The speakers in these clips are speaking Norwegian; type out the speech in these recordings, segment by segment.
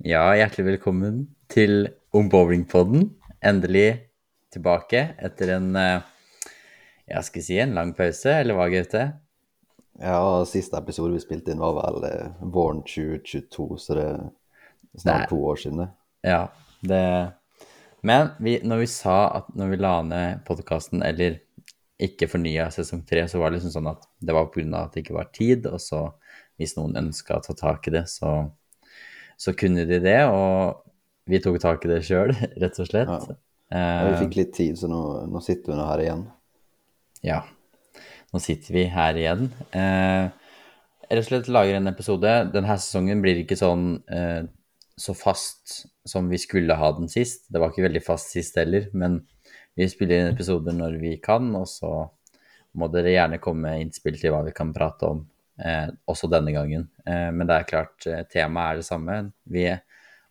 Ja, hjertelig velkommen til Om Bowling-podden. Endelig tilbake etter en eh, ja, skal jeg si en lang pause, eller hva, Gaute? Ja, siste episode vi spilte inn var vel eh, våren 2022, så det er snart to år siden. Ja, det Men vi, når vi sa at når vi la ned podkasten, eller ikke fornya sesong tre, så var det liksom sånn at det var pga. at det ikke var tid, og så hvis noen ønska å ta tak i det, så, så, kunne de det. Og vi tok tak i det sjøl, rett og slett. Ja. ja. vi fikk litt tid, så nå, nå sitter vi nå her igjen. Ja, nå sitter vi her igjen. Eh, rett og slett lager en episode. Denne sesongen blir ikke sånn eh, så fast som vi skulle ha den sist. Det var ikke veldig fast sist heller, men vi spiller inn episoder når vi kan, og så må dere gjerne komme med innspill til hva vi kan prate om også denne gangen. Eh, men det er klart, eh, temaet er det samme. Vi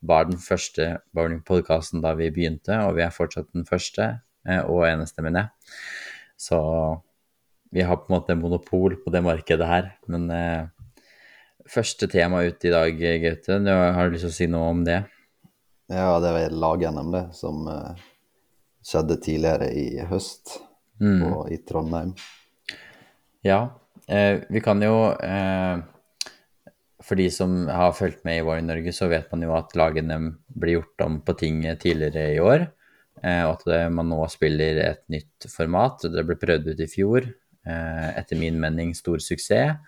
var den første bowling-podkasten da vi begynte, og vi er fortsatt den første eh, og eneste, mener jeg. Så vi har på en måte monopol på det markedet her. Men eh, første tema ut i dag, Gaute. Har du lyst til å si noe om det? Ja, det var lag-NM, det, som eh, skjedde tidligere i høst mm. og i Trondheim. Ja, eh, vi kan jo eh, For de som har fulgt med i Vår i Norge, så vet man jo at lag-NM blir gjort om på ting tidligere i år. Eh, og at man nå spiller et nytt format. Det ble prøvd ut i fjor. Eh, etter min mening stor suksess.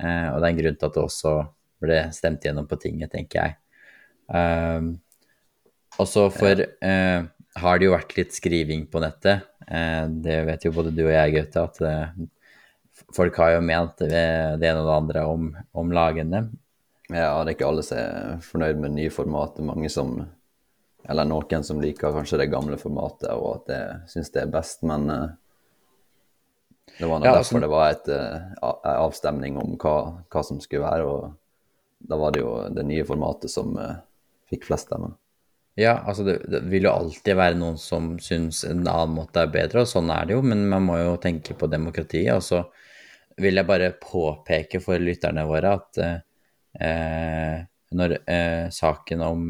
Eh, og det er en grunn til at det også ble stemt gjennom på tinget, tenker jeg. Og så for har det jo vært litt skriving på nettet. Det vet jo både du og jeg, Gaute, at folk har jo ment det ene og det andre om, om lagene. Ja, det er ikke alle som er fornøyd med nye formatet. Mange som eller noen som liker kanskje det gamle formatet og at det syns det er best, men uh, det var ja, derfor altså, det var et, uh, avstemning om hva, hva, som skulle være, og da var det jo det nye formatet som uh, fikk flest stemmer. Ja, altså det, det, vil jo alltid være noen som syns en annen måte er bedre, og sånn er det jo, men man må jo tenke på demokratiet. Altså så vil jeg bare påpeke for lytterne våre at når saken om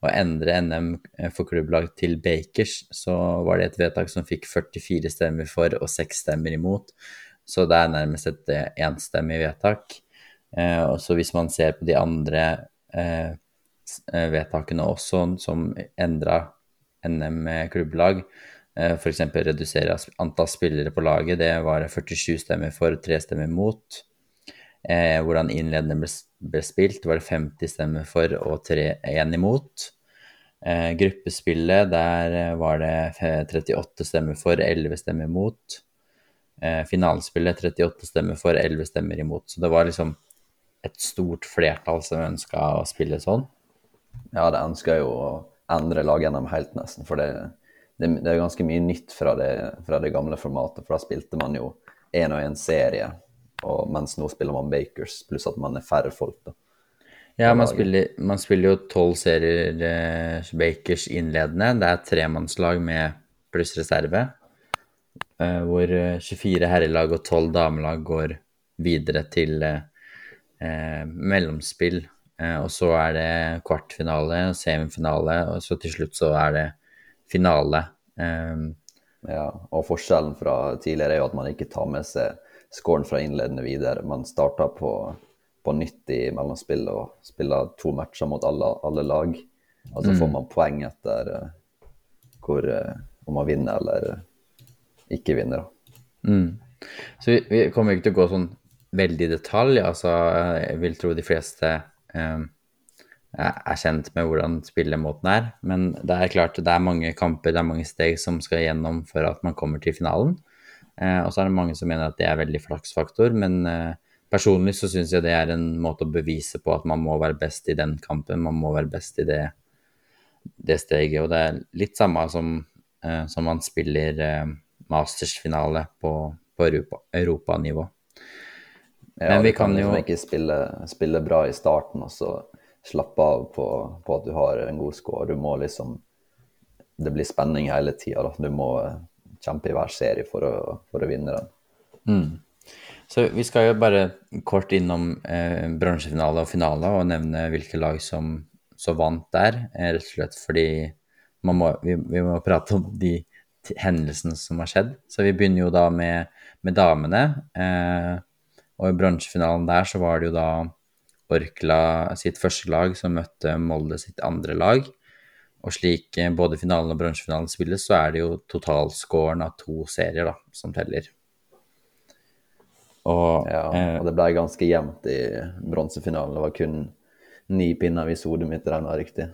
å endre NM for klubblag til Bakers, så var det et vedtak som fikk 44 stemmer for og 6 stemmer imot. Så det er nærmest et eh, enstemmig vedtak. Eh, og så hvis man ser på de andre eh, eh vedtakene også, som endra NM klubblag, eh, f.eks. redusere antall spillere på laget, det var 47 stemmer for, 3 stemmer mot. Eh, hvordan innledende ble, ble, spilt, var det 50 stemmer for og 1 imot. Eh, gruppespillet, der eh, var det 38 stemmer for, 11 stemmer imot. Eh, finalespillet 38 stemmer for, 11 stemmer imot. Så det var liksom et stort flertall som ønska å spille sånn. Ja, det ønska jo å endre lag gjennom helt, nesten. For det, det, det er ganske mye nytt fra det, fra det gamle formatet. For da spilte man jo én og én serie og mens nå spiller man Bakers, pluss at man er færre folk. da. Ja, man spiller, man spiller, jo tolv serier eh, Bakers innledende. Det er tremannslag med pluss reserve. Eh, hvor 24 eh, herrelag og 12 damelag går videre til eh, eh, mellomspill. Eh, og så er det kvartfinale, semifinale, og så til slutt så er det finale. ja, og forskjellen fra tidligere er jo at man ikke tar med seg scoren fra innledende videre. Man starter på, på nytt i mellomspill og spiller to matcher mot alle, alle lag. Og så mm. får man poeng etter uh, hvor, uh, om man vinner eller ikke vinner. Mm. Så vi, vi, kommer ikke til å gå sånn veldig i detalj. Altså, jeg vil tro de fleste um, er kjent med hvordan spillemåten er. Men det er klart det er mange kamper, det er mange steg som skal gjennom for at man kommer til finalen. Eh, og så er det mange som mener at det er veldig flaksfaktor, men eh, personlig så syns jeg det er en måte å bevise på at man må være best i den kampen, man må være best i det, det steget. Og det er litt samme som, eh, som man spiller mastersfinale på, på europanivå. Ja, men vi kan, kan jo liksom ikke spille, spille, bra i starten og så slappe av på, på, at du har en god score. Du må liksom Det blir spenning hele tida. Du må kjempe i hver serie for å, for å vinne den. Mm. Så vi skal jo bare kort innom eh, bransjefinale og finale og nevne hvilke lag som, så vant der, eh, rett og slett fordi må, vi, vi, må prate om de hendelsene som har skjedd. Så vi begynner jo da med, med damene. Eh, og i bronsefinalen der så var det jo da Orkla sitt første lag som møtte Molde sitt andre lag. Og slik eh, både finalen og bronsefinalen spilles, så er det jo totalscoren av to serier da, som teller. Og, ja, eh, og det ble ganske jevnt i bronsefinalen. Det var kun ni pinner hvis hodet mitt regna riktig,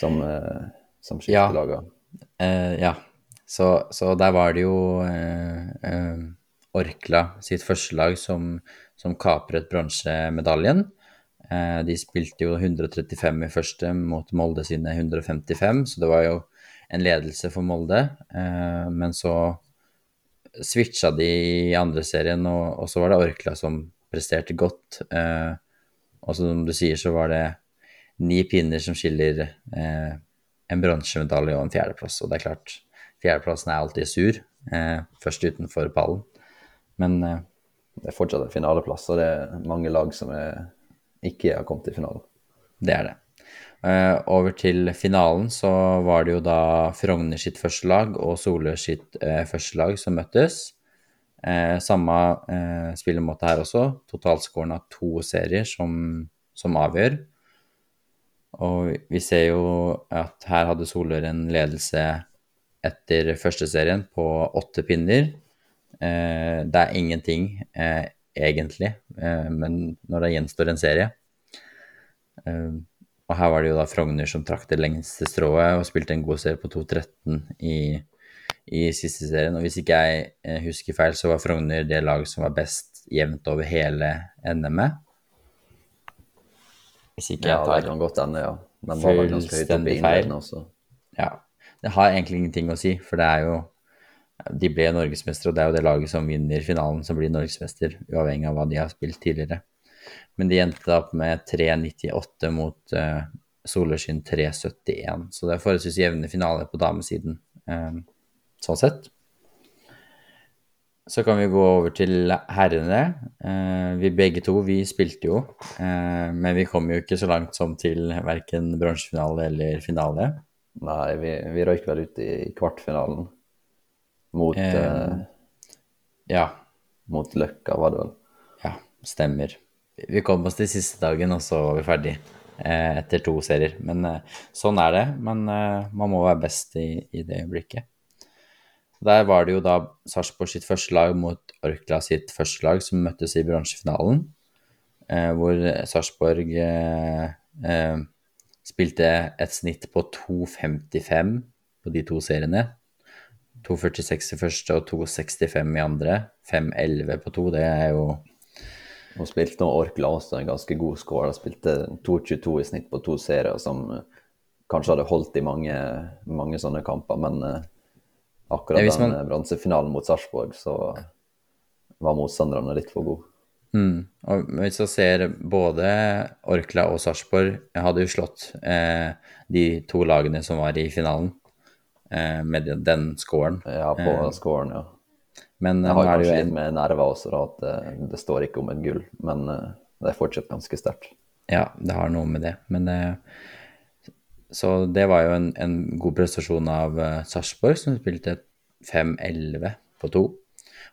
som, eh, som skiftelaga. Ja. Eh, ja. Så, så, der var det jo eh, eh, Orkla sitt første lag som, som kapret bronsemedaljen. Eh, de spilte jo 135 i første mot Molde sine 155, så det var jo en ledelse for Molde. Eh, men så switcha de i andre serien, og, så var det Orkla som presterte godt. Eh, og som du sier, så var det ni pinner som skiller en bronsemedalje og en fjerdeplass. Og det er klart, fjerdeplassen er alltid sur, først utenfor pallen. Men det er fortsatt en finaleplass, og det er mange lag som er, ikke har kommet til finalen. Det er det. Uh, over til finalen så var det jo da Frogner sitt første lag og Solør sitt uh, første lag som møttes. Uh, samme spillemåte her også. Totalskåren av to serier som, som, avgjør. Og vi ser jo at her hadde Solør en ledelse etter første serien på åtte pinner. Det er ingenting, egentlig, men når det gjenstår en serie og her var det jo da Frogner som trakk det lengste strået og spilte en god serie på 2-13 i, i, siste serien. Og hvis ikke jeg eh, husker feil, så var Frogner det laget som var best jevnt over hele NM-et. Hvis ikke ja, jeg tar det kan godt ende, ja. Men var vel ganske høyt oppe i innledningen også. Ja. Det har egentlig ingenting å si, for det er jo De ble norgesmestere, og det er jo det laget som vinner finalen, som blir norgesmester, uavhengig av hva de har spilt tidligere. Men de endte opp med 3,98 mot uh, Solersyn 3,71. Så det er forholdsvis jevne finaler på damesiden, uh, sånn sett. Så kan vi gå over til herrene. Uh, vi begge to, vi spilte jo. Uh, men vi kom jo ikke så langt som til verken bronsefinale eller finale. Nei, vi, vi røyk vel ut i kvartfinalen mot Ja. Mot Løkka, var det vel. Ja, stemmer. Vi kom oss til siste dagen, og så var vi ferdig eh, etter to serier. Men eh, sånn er det. Men eh, man må være best i, i, det øyeblikket. Der var det jo da Sarpsborg sitt første lag mot Orkla sitt første lag som møttes i bransjefinalen. Eh, hvor Sarpsborg eh, eh, spilte et snitt på 2,55 på de to seriene. 2,46 i første og 2,65 i andre. 5,11 på to, det er jo hun spilte nå Orkla også en ganske god score. Hun spilte 2-22 i snitt på to serier, som eh, kanskje hadde holdt i mange, mange sånne kamper. Men uh, akkurat ja, man... den eh, bronsefinalen mot Sarpsborg, så var motstanderne litt for gode. Mm. Og hvis man ser både Orkla og Sarpsborg hadde jo slått eh, de to lagene som var i finalen, eh, med den scoren. Ja, på eh, scoren, ja. Men jeg har kanskje litt med nerver også, da, at det, eh, det, står ikke om et gull. Men det er fortsatt ganske sterkt. Ja, det har noe med det. Men Så det var jo en, en god prestasjon av Sarpsborg, som spilte 5-11 på to,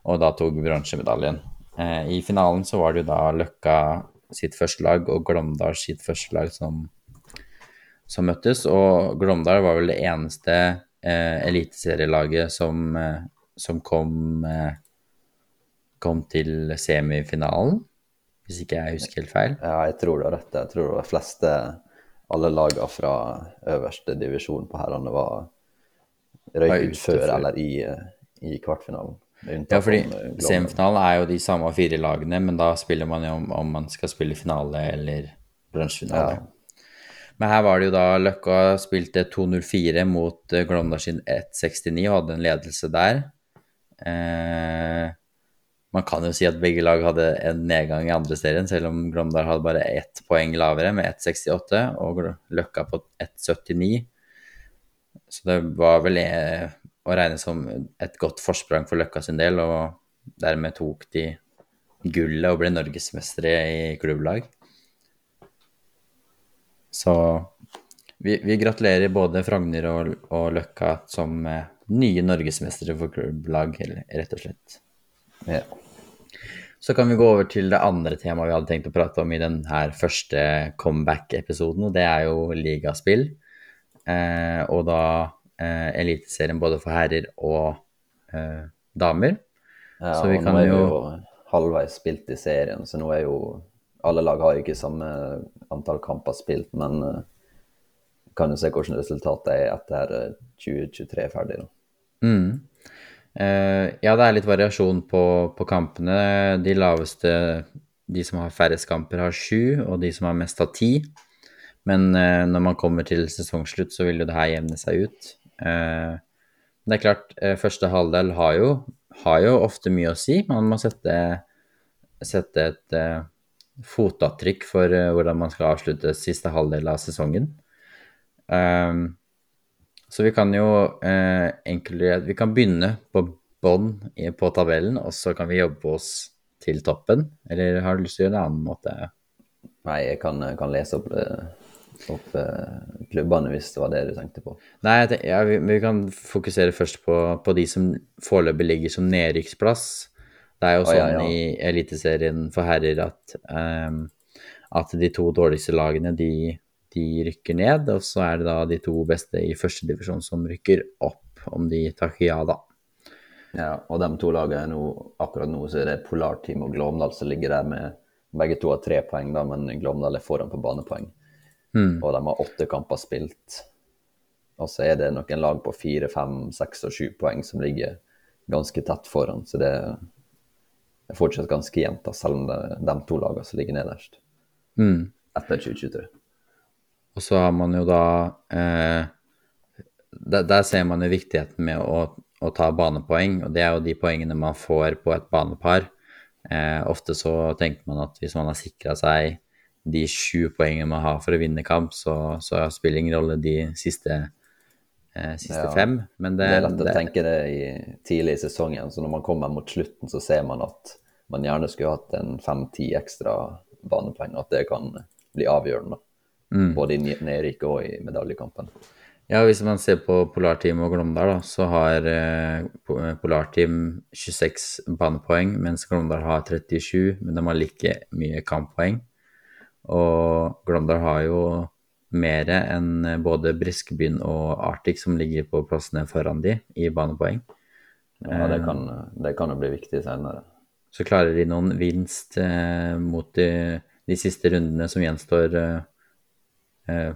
og da tok bronsemedaljen. I finalen så var det jo da Løkka sitt første lag og Glåmdal sitt første lag som, som møttes, og Glåmdal var vel det eneste eliteserielaget som som kom, eh, kom til semifinalen, hvis ikke jeg husker helt feil. Ja, jeg tror du har rett. Jeg tror de fleste, alle lagene fra øverste divisjon på herrene var røyk ut før, før eller i, i kvartfinalen. Ja, fordi semifinalen er jo de samme fire lagene, men da spiller man jo om, om man skal spille finale eller bransjefinale. Ja. Men her var det jo da Løkka spilte 2-0-4 mot Glåmdal sin 1-69 og hadde en ledelse der. Eh, man kan jo si at begge lag hadde en nedgang i andre serien, selv om Glåmdal hadde bare ett poeng lavere, med 1,68, og Løkka på 1,79. Så det var vel eh, å regne som et godt forsprang for Løkka sin del, og dermed tok de gullet og ble norgesmestere i klubblag. Så vi, vi gratulerer både Frogner og, og Løkka som eh, nye norgesmestere for klubblag, rett og slett. Ja. Så kan vi gå over til det andre temaet vi hadde tenkt å prate om i denne første comeback-episoden, og det er jo ligaspill. Eh, og da eh, Eliteserien både for herrer og eh, damer. Ja, Så vi og kan nå er jo- jo halvveis spilt i serien, så nå er jo Alle lag har ikke samme antall kamper spilt, men eh, kan jo se hvordan resultatet er etter eh, 2023 er ferdig. da. Mm. Uh, ja, det er litt variasjon på, på kampene. De laveste, de som har færrest kamper, har sju, og de som har mest, har ti. Men uh, når man kommer til sesongslutt, så vil jo det her jevne seg ut. Uh, det er klart, eh, første halvdel har jo, har jo ofte mye å si. Man må sette, sette et eh, fotavtrykk for eh, hvordan man skal avslutte siste halvdel av sesongen. Um, så vi kan jo eh, enklere, Vi kan begynne på bånn på tabellen, og så kan vi jobbe oss til toppen. Eller har du lyst til å gjøre det en annen måte? Nei, jeg kan, kan lese opp, eh, opp eh, klubbene hvis det var det du tenkte på. Nei, jeg tenk- ja, vi, vi kan fokusere først på, på de som foreløpig ligger som nedrykksplass. Det er jo Å, ja, sånn ja. i Eliteserien for herrer at, um, at de to dårligste lagene, de, de rykker ned, og så er det da de to beste i første divisjon som rykker opp, om de takker ja, da. Ja, og de to lagene nå, akkurat nå så er det Polarteam og Glåmdal som ligger der med Begge to har tre poeng, da, men Glåmdal er foran på banepoeng. Mm. Og de har åtte kamper spilt. Og så er det noen lag på fire, fem, seks og sju poeng som ligger ganske tett foran. Så det er fortsatt ganske jevnt, selv om det er de to lagene som ligger nederst Mm. etter 2023. Og så har man jo da eh, der, der ser man jo viktigheten med å, å ta banepoeng, og det er jo de poengene man får på et banepar. Eh, ofte så tenker man at hvis man har sikra seg de sju poengene man har for å vinne kamp, så, så spiller det ingen rolle de siste, eh, siste Ja, fem. Men det, Det er lett å det- tenke det i, tidlig i sesongen, så når man kommer mot slutten, så ser man at man gjerne skulle hatt en fem-ti ekstra banepoeng, at det kan bli avgjørende. Mm. Både i nedrykket og i medaljekampen. Ja, hvis man ser på Polarteam og Glåmdal, da, så har eh, eh, Polarteam 26 banepoeng, mens Glåmdal har 37, men de har like mye kamppoeng. Og Glåmdal har jo mer enn eh, både Briskebyen og Arctic, som ligger på plassene foran de i banepoeng. Ja, det kan, det kan jo bli viktig senere. Så klarer de noen vinst eh, mot de, de siste rundene som gjenstår, eh, eh,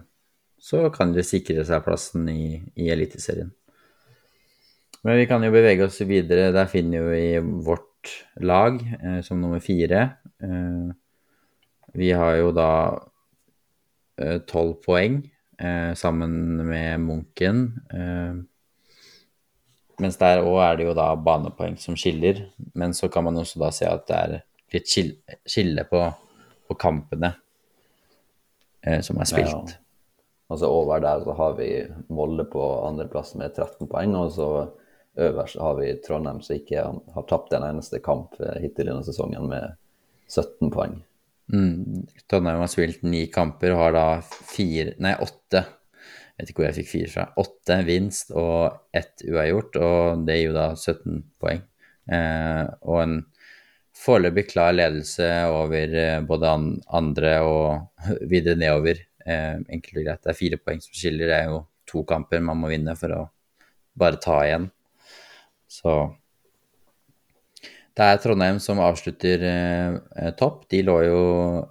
så kan de sikre seg plassen i, i Eliteserien. Men vi kan jo bevege oss videre. Der finner vi vårt lag eh, som nummer fire. Eh, vi har jo da eh, tolv poeng sammen med Munken. Eh, mens der òg er det jo da banepoeng som skiller. Men så kan man også da se at det er litt skille på, på kampene eh, som er spilt. Ja. Altså over der så har vi Molde på andreplass med 13 poeng, og så øverst har vi Trondheim som ikke har tapt en eneste kamp eh, hittil i denne sesongen med 17 poeng. Mm. Trondheim har spilt ni kamper og har da fire Nei, åtte. Jeg vet ikke hvor jeg fikk fire fra. Åtte vinst og ett uavgjort, og det gir jo da 17 poeng. Eh, og en foreløpig klar ledelse over eh, både an andre og videre nedover. Eh, enkelt og greit. Det er fire poeng som skiller. Det er jo to kamper man må vinne for å bare ta igjen. Så det er Trondheim som avslutter eh, topp. De lå jo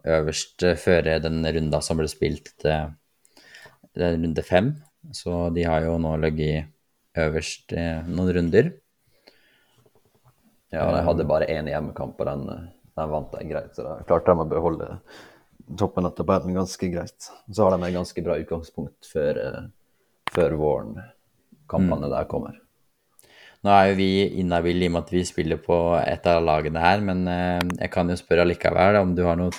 øverst før den runda som ble spilt, eh, det er runde fem. Så de har jo nå ligget øverst noen runder. Ja, de hadde bare én hjemmekamp, og den, den vant de greit. Så da klarte de å beholde toppen av tabellen ganske greit. Så har de et ganske bra utgangspunkt før, eh, før våren kampene der kommer. Nå er jo vi inhabile i og med at vi spiller på et av lagene her, men eh, jeg kan jo spørre allikevel om du har noen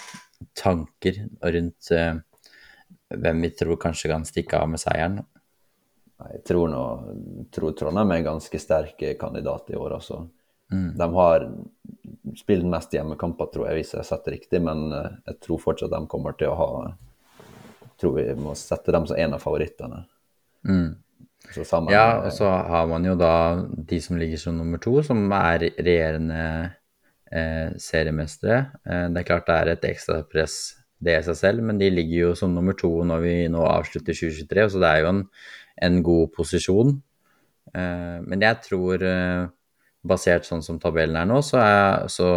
tanker rundt eh, hvem vi tror kanskje kan stikke av med seieren. Jeg tror, nå, tror Trondheim er en ganske sterk kandidat i år. Altså. De har spilt mest hjemmekamper, tror jeg, hvis jeg har sett riktig, men eh, jeg tror fortsatt de kommer til å ha tror vi må sette dem som en av favorittene. Mm. Sammen, ja, og så har man jo da de som ligger som nummer to, som er regjerende eh, seriemestere. Eh, det er klart det er et ekstra press det i seg selv, men de ligger jo som nummer to når vi nå avslutter 2023, så det er jo en, en god posisjon. Eh, men jeg tror, eh, basert sånn som tabellen er nå, så, er, så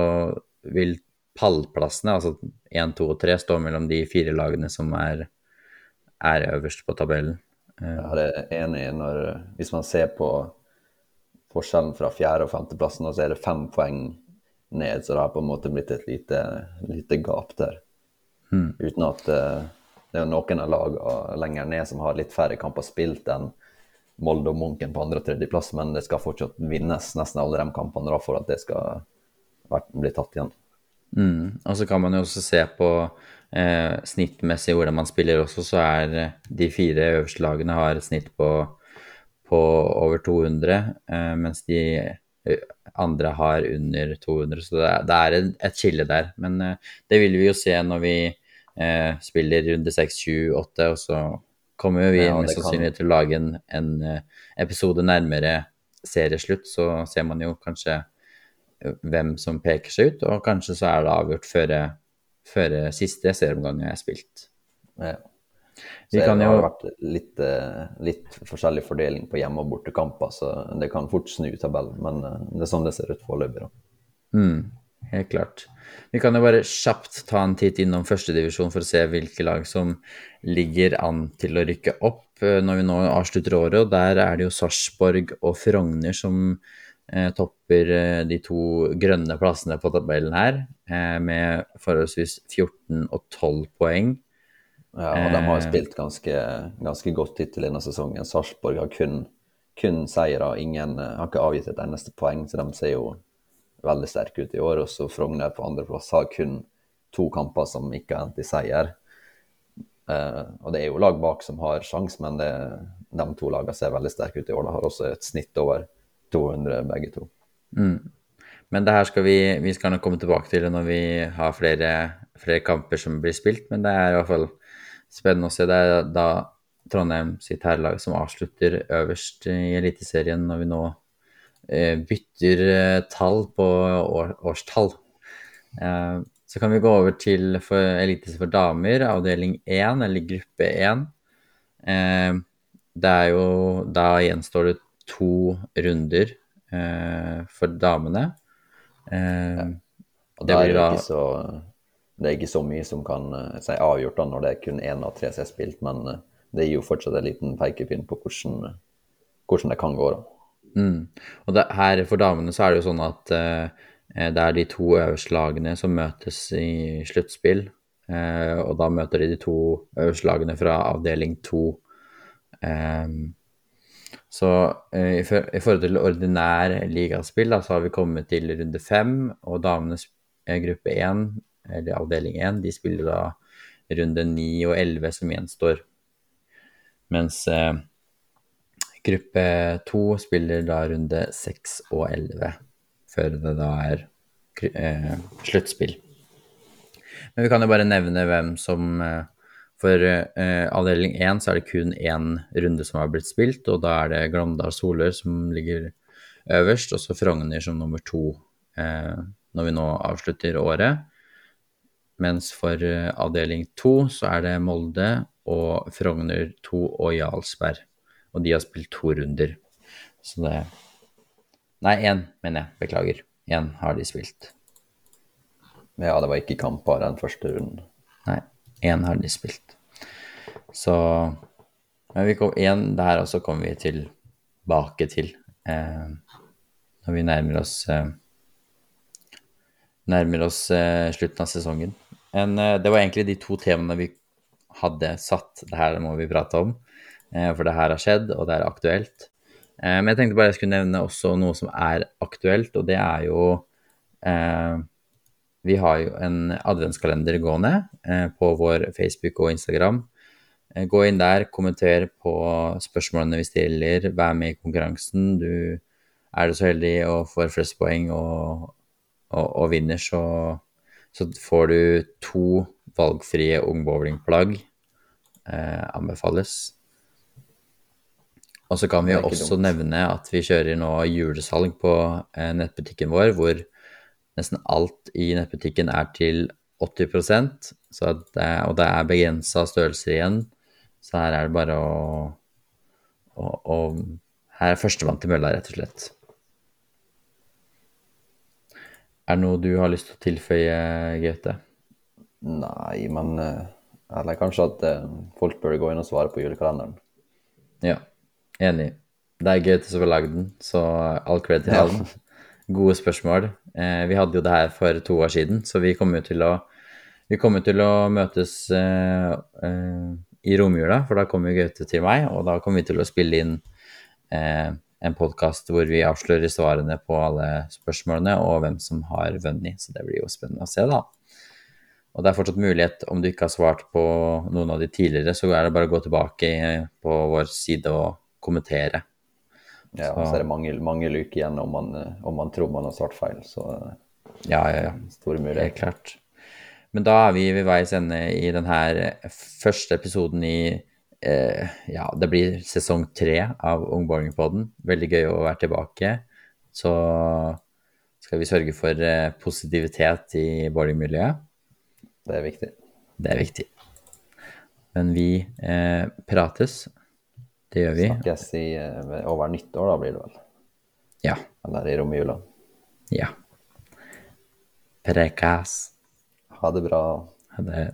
vil pallplassene, altså 1, 2 og 3, stå mellom de fire lagene som er, er øverst på tabellen. Eh, jeg er enig når Hvis man ser på forskjellen fra fjerde- og femteplassen, så er det fem poeng ned, så det har på en måte blitt et lite, lite gap der. Mm. Uten at uh, det er noen av lagene lenger ned som har litt færre kamper spilt enn Molde og Munken på andre- og tredjeplass, men det skal fortsatt vinnes nesten alle de kampene da, for at det skal bli tatt igjen. Mm. Og så kan man jo også se på eh, snittmessig hvordan man spiller også, så er eh, de fire øverste lagene har et snitt på, på over 200, eh, mens de eh, andre har under 200. Så det er, det er et skille der. Men uh, det vil vi jo se når vi uh, spiller runde 6, 7, 8, og så kommer vi ja, mest sannsynlig til å lage en, en episode nærmere serieslutt, så ser man jo kanskje hvem som peker seg ut, og kanskje så er det avgjort før, før siste serieomgang er spilt. Ja. Så det har vært litt, eh, litt, forskjellig fordeling på hjemme- og bortekamper, så det kan fort snu tabellen. Men eh, det er sånn det ser ut foreløpig. Mm, helt klart. Vi kan jo bare kjapt ta en titt innom førstedivisjon for å se hvilke lag som ligger an til å rykke opp eh, når vi nå avslutter året. og Der er det jo Sarpsborg og Frogner som eh, topper de to grønne plassene på tabellen her, eh, med forholdsvis 14 og 12 poeng. Ja, og de har spilt ganske, ganske godt hittil denne sesongen. Sarpsborg har kun, kun seire, ingen har ikke avgitt et eneste poeng, så de ser jo veldig sterke ut i år. Og så Frogner på andreplass har kun to kamper som ikke har endt i seier. Uh, og det er jo lag bak som har sjans, men det, de to lagene ser veldig sterke ut i år. De har også et snitt over 200 begge to. Mm. Men det her skal vi, vi skal nok komme tilbake til når vi har flere, flere, kamper som blir spilt. Men det er i hvert fall spennende å se. Det er da Trondheim sitt herrelag som avslutter øverst i Eliteserien når vi nå eh, bytter eh, tall på år, årstall. Eh, så kan vi gå over til for Eliteserien for damer, avdeling 1, eller gruppe 1. Eh, det er jo Da gjenstår det to runder eh, for damene. Ja. Og da er det, da... så, det er ikke så mye som kan uh, si avgjort da når det er kun én av tre som er spilt, men uh, det gir jo fortsatt en liten pekepinn på hvordan, hvordan, det kan gå. da. Mm. Og det, her for damene så er det jo sånn at uh, det er de to øverste lagene som møtes i sluttspill. og da møter de de to øverste lagene fra avdeling to. Um, så uh, i, i, forhold til ordinær ligaspill, da, så har vi kommet til runde fem, og damenes eh, gruppe én, eller avdeling 1, de spiller da runde 9 og elleve som gjenstår. Mens eh, gruppe 2 spiller da runde 6 og elleve, før det da er eh, sluttspill. Men vi kan jo bare nevne hvem som eh, for eh, avdeling 1 så er det kun én runde som har blitt spilt, og da er det Glåmdal Solør som ligger øverst, og så Frogner som nummer to eh, når vi nå avslutter året. Mens for eh, avdeling to så er det Molde og Frogner 2 og Jarlsberg. Og de har spilt to runder. Så det Nei, én, mener jeg. Beklager. Én har de spilt. Ja, det var ikke kamp bare den første runden. Nei. Én har de spilt. Så Men vi kom én der også kommer vi tilbake til eh, når vi nærmer oss eh, nærmer oss eh, slutten av sesongen. En, eh, det var egentlig de to temaene vi hadde satt. Det her må vi prate om, eh, for det her har skjedd, og det er aktuelt. Eh, men jeg tenkte bare jeg skulle nevne også noe som er aktuelt, og det er jo vi har jo en adventskalender gående eh, på vår Facebook og Instagram. Eh, gå inn der, kommenter på spørsmålene vi stiller, vær med i konkurransen. Du er du så heldig og får flest poeng og, og, og vinner, så, så, får du to valgfrie ungbowlingplagg eh, anbefales. Og så kan vi også dumt. nevne at vi kjører nå julesalg på eh, nettbutikken vår, hvor nesten alt i nettbutikken er til 80% så det, og det er begrensa størrelser igjen. Så her er det bare å, å, å Her er førstemann til mølla, rett og slett. Er det noe du har lyst til å tilføye, Gaute? Nei, men eh, Eller kanskje at eh, folk burde gå inn og svare på julekalenderen. Ja, enig. Det er Gaute som har lagd den, så all cred til ham. Gode spørsmål. Eh, vi hadde jo det her for to år siden, så vi kommer jo til å, vi kommer til å møtes eh, eh, i romjula, for da kommer Gaute til meg, og da kommer vi til å spille inn eh, en podkast hvor vi avslører svarene på alle spørsmålene og hvem som har vunnet, så det blir jo spennende å se, da. Og det er fortsatt mulighet, om du ikke har svart på noen av de tidligere, så er det bare å gå tilbake på vår side og kommentere. Ja, og så er det mange, mange luker igjen om man, om man tror man har svart feil. Så Ja, ja, ja. store Helt muligheter. klart. Men da er vi ved veis ende i denne første episoden i eh, Ja, det blir sesong tre av Ungbowlingpodden. Veldig gøy å være tilbake. Så skal vi sørge for eh, positivitet i bowlingmiljøet. Det er viktig. Det er viktig. Men vi eh, prates. Det gjør vi. Snakkes i, eh, over nyttår, da blir det vel. Ja. Eller i romjula. Ja. Prekas. Ha det bra. Ha det.